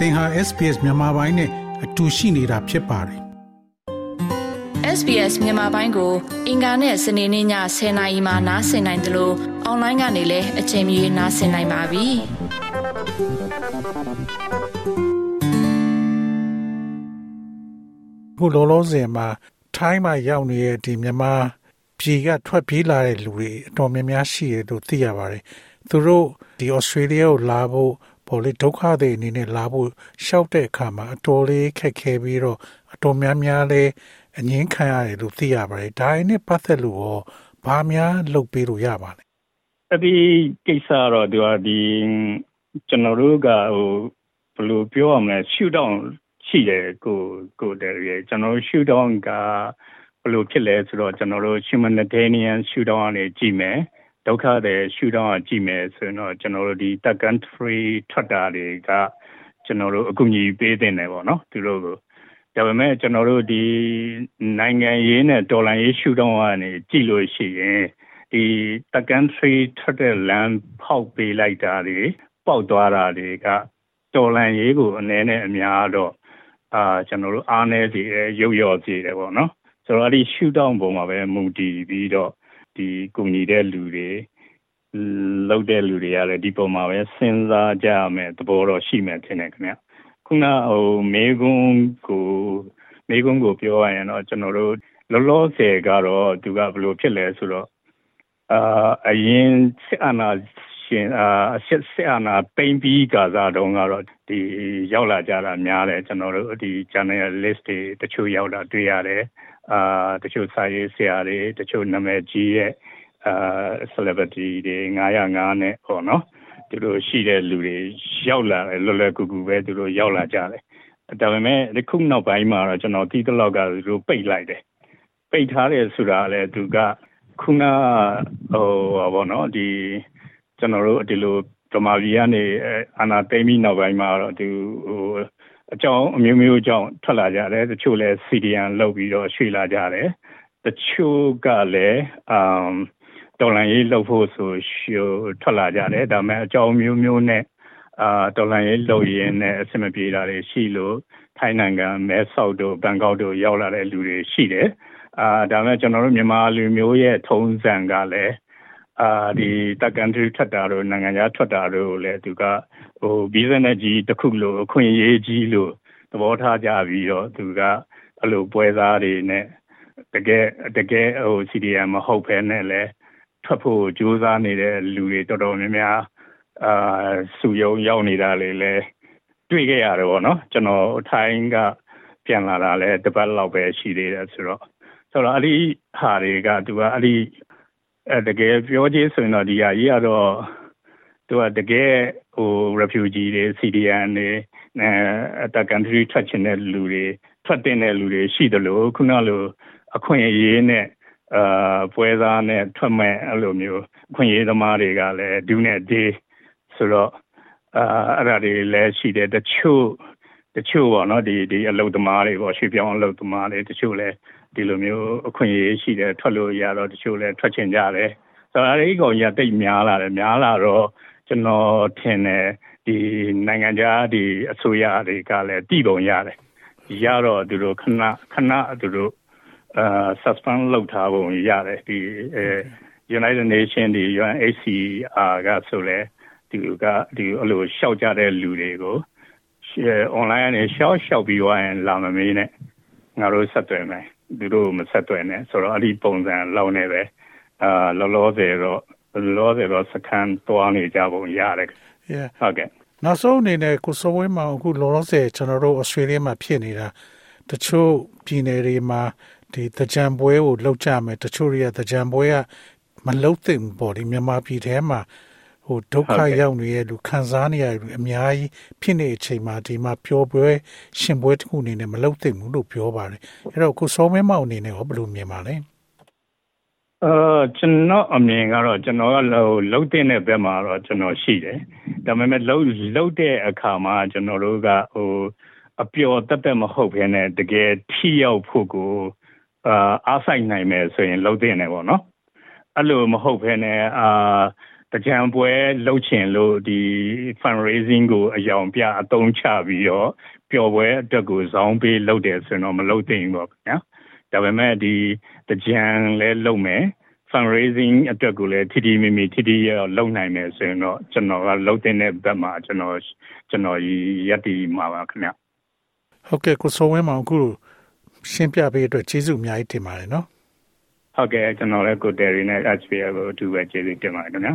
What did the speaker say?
သင်ဟာ SPS မြန်မာပိုင်းနဲ့အတူရှိနေတာဖြစ်ပါတယ် SBS မြန်မာပိုင်းကို အင်ကာနဲ့စနေနေ့ည10:00နာရီမှနားဆင်နိုင်တယ်လို့အွန်လိုင်းကနေလည်းအချိန်မီနားဆင်နိုင်ပါပြီ။ခုလောလောဆယ်မှာထိုင်းမှာရောက်နေတဲ့ဒီမြန်မာပြည်ကထွက်ပြေးလာတဲ့လူတွေအတော်များများရှိတယ်လို့သိရပါတယ်။သူတို့ဒီ Australia ကိုလာဖို့ ပေါ်လေဒုက္ခတွေအနေနဲ့လာဖို့ရှောက်တဲ့အခါမှာအတော်လေးခက်ခဲပြီးတော့အတော်များများလေးအငင်းခံရတယ်လို့သိရပါတယ်ဒါနဲ့ပတ်သက်လို့ရောဘာများလုပ်ပေးလို့ရပါလဲအဲ့ဒီကိစ္စတော့ဒီဟာဒီကျွန်တော်တို့ကဟိုဘယ်လိုပြောရမလဲရှူတောင်းရှိတယ်ကိုကိုတယ်ရကျွန်တော်ရှူတောင်းကဘယ်လိုဖြစ်လဲဆိုတော့ကျွန်တော်တို့ humanitarian ရှူတောင်းကနေကြည့်မယ် ဒုက္ခတွေရှူတောင်းကြည့်မယ်ဆိုရင်တော့ကျွန်တော်တို့ဒီတက်ကန်ဖရီထွက်တာတွေကကျွန်တော်တို့အကူအညီပေးတင်တယ်ပေါ့နော်သူတို့ကိုဒါပေမဲ့ကျွန်တော်တို့ဒီနိုင်ငံရေးနဲ့ဒေါ်လာရေးရှုထောင့်ကနေကြည့်လို့ရှိရင်ဒီတက်ကန်ဖရီထွက်တဲ့လမ်းဖောက်ပေးလိုက်တာတွေပေါက်သွားတာတွေကဒေါ်လာရေးကိုအနည်းနဲ့အများတော့အာကျွန်တော်တို့အားနည်းစီရုပ်ရော့စီတယ်ပေါ့နော်ဆိုတော့အဲ့ဒီရှုထောင့်ပုံမှာပဲမူတည်ပြီးတော့ ဒီကုညီတဲ့လူတွေလောက်တဲ့လူတွေကလည်းဒီပုံမှာပဲစဉ်းစားကြရမယ်သဘောတော့ရှိမယ်ထင်တယ်ခင်ဗျခုနဟိုမေကွန်းကိုမေကွန်းကိုပြောရရင်တော့ကျွန်တော်တို့လောလောဆယ်ကတော့သူကဘယ်လိုဖြစ်လဲဆိုတော့အာအရင်စစ်အာဏာရှင်အာစစ်စစ်အာဏာပိန်ပြီးကာစားတုန်းကတော့ဒီရောက်လာကြတာများတယ်ကျွန်တော်တို့ဒီ channel list တွေတချို့ရောက်လာတွေ့ရတယ် အာတချို့စာရေးဆရာတွေတချို့နာမည်ကြီးရဲ့အာ celebrity တွေ905နဲ့ပေါ့နော်သူတို့ရှိတဲ့လူတွေရောက်လာတယ်လွယ်လွယ်ကူကူပဲသူတို့ရောက်လာကြတယ်ဒါပေမဲ့ဒီခုနောက်ပိုင်းမှာတော့ကျွန်တော်တီးတလောက်ကသူတို့ပိတ်လိုက်တယ်ပိတ်ထားတယ်ဆိုတာလည်းသူကခုနဟိုဘောနော်ဒီကျွန်တော်တို့ဒီလိုဓမ္မပြည်ကနေအာနာသိမ့်ပြီးနောက်ပိုင်းမှာတော့သူဟို အကြောင်းအမျိုးမျိုးအကြောင်းထွက်လာကြတယ်တချို့လည်း CDN လောက်ပြီးတော့ရွှေ့လာကြတယ်တချို့ကလည်းအမ်တော်လန်ရေးလှုပ်ဖို့ဆိုရှုထွက်လာကြတယ်ဒါပေမဲ့အကြောင်းမျိုးမျိုးနဲ့အာတော်လန်ရေးလှုပ်ရင်းနဲ့အဆင်မပြေတာတွေရှိလို့ထိုင်းနိုင်ငံမဲဆောက်တို့ဘန်ကောက်တို့ရောက်လာတဲ့လူတွေရှိတယ်အာဒါမဲ့ကျွန်တော်တို့မြန်မာလူမျိုးရဲ့ထုံးစံကလည်း အာဒီတက်ကန်ထရီထွက်တာတို့နိုင်ငံခြားထွက်တာတို့လည်းသူကဟိုဘီဇနက်ကြီးတစ်ခုလို့အခွင့်အရေးကြီးလို့သဘောထားကြပြီးတော့သူကအဲ့လိုပွဲစားတွေနဲ့တကယ်တကယ်ဟို CDM မဟုတ်ဘဲနဲ့လဲထွက်ဖို့ကြိုးစားနေတဲ့လူတွေတော်တော်များများအာစုယုံရောက်နေတာလေလဲတွေ့ခဲ့ရတယ်ပေါ့နော်ကျွန်တော်ထိုင်းကပြန်လာတာလဲတပတ်လောက်ပဲရှိသေးတယ်ဆိုတော့ဆိုတော့အဲ့ဒီဟာတွေကသူကအဲ့ဒီ အဲတကယ်ပြောချင်ဆိုရင်တော့ဒီဟာကြီးကတော့သူကတကယ်ဟို refugee တွေ CDN တွေအဲအတကန်ထရီထွက်ချင်တဲ့လူတွေထွက်တင်တဲ့လူတွေရှိတယ်လို့ခုနလိုအခွင့်အရေးနဲ့အာပွဲသားနဲ့ထွက်မဲ့အဲ့လိုမျိုးအခွင့်အရေးသမားတွေကလည်းဒူးနဲ့ဒေးဆိုတော့အာအဲ့ဒါတွေလည်းရှိတယ်တချို့တချို့ပေါ့နော်ဒီဒီအလုတ်သမားတွေပေါ့ရွှေပြောင်းအလုတ်သမားတွေတချို့လည်း ဒီလိုမျိုးအခွင့်အရေးရှိတယ်ထွက်လို့ရတော့တချို့လည်းထွက်ချင်ကြတယ်ဆိုတော့အဲဒီကောင်ကြီးကတိတ်များလာတယ်များလာတော့ကျွန်တော်ထင်တယ်ဒီနိုင်ငံခြားဒီအစိုးရတွေကလည်းတည်ပုံရတယ်ရတော့သူတို့ခဏခဏသူတို့အာ suspend လုပ်ထားပုံရတယ်ဒီအဲ United Nation ဒီ UNHCR ကဆိုလဲဒီကဒီအဲ့လိုရှောက်ကြတဲ့လူတွေကို online ကနေရှောက်ရှောက်ပြီးသွားရင်လာမမေးနဲ့ငါတို့ဆက်သွယ်မယ် သူတို့မဆက်သွယ်နဲ့ဆိုတော့အဲ့ဒီပုံစံလောက်နေပဲအာလောလောဆယ်တော့လောလောဆယ်တော့စကန်သွားနေကြပုံရတယ် yeah ဟုတ်ကဲ့နောက်ဆုံးအနေနဲ့ကိုစိုးဝင်းမောင်အခုလောလောဆယ်ကျွန်တော်တို့ Australia မှာဖြစ်နေတာတချို့ပြည်နယ်တွေမှာဒီတကြံပွဲကိုလှုပ်ကြမယ်တချို့တွေကတကြံပွဲကမလှုပ်သင့်ဘူးပေါ့ဒီမြန်မာပြည်ထဲမှာ ဟိုဒုက္ခရောက်နေတဲ့လူခံစားနေရလူအများကြီးဖြစ်နေတဲ့အချိန်မှာဒီမှာပျော်ပွဲရှင်ပွဲတစ်ခုအနေနဲ့မလှုပ်သင့်ဘူးလို့ပြောပါတယ်အဲ့တော့ကိုစောမဲမောင်အနေနဲ့ရောဘယ်လိုမြင်ပါလဲအာကျွန်တော်အမြင်ကတော့ကျွန်တော်ကဟိုလှုပ်တဲ့ဘက်မှာတော့ကျွန်တော်ရှိတယ်ဒါပေမဲ့လှုပ်လှုပ်တဲ့အခါမှာကျွန်တော်တို့ကဟိုအပျော်တက်တက်မဟုတ်ဘဲနဲ့တကယ်ထိရောက်ဖို့ကိုအာအားဆိုင်နိုင်မယ်ဆိုရင်လှုပ်တဲ့နေပေါ့နော်အဲ့လိုမဟုတ်ဘဲနဲ့အာ တကြံပွဲလှုပ်ချင်လို့ဒီ fundraising ကိုအယောင်ပြအသုံးချပြီးတော့ပျော်ပွဲအတွက်ကိုဇောင်းပေးလုပ်တယ်ဆိုတော့မလုပ်သင့်ဘူးပေါ့ဗျာဒါပေမဲ့ဒီတကြံလဲလုပ်မယ် fundraising အတွက်ကိုလည်းထီထီမီမီထီထီရလုပ်နိုင်မယ်ဆိုရင်တော့ကျွန်တော်ကလုပ်တဲ့ဘက်မှာကျွန်တော်ကျွန်တော်ရက်တီမှာပါခင်ဗျဟုတ်ကဲ့ကိုစောဝင်းမောင်အခုရှင်းပြပေးအတွက်ကျေးဇူးအများကြီးတင်ပါတယ်နော်ဟုတ်ကဲ့ကျွန်တော်လည်းကိုတယ်ရီနဲ့ HPA ကိုအထူးပဲကျေးဇူးတင်ပါတယ်ခင်ဗျာ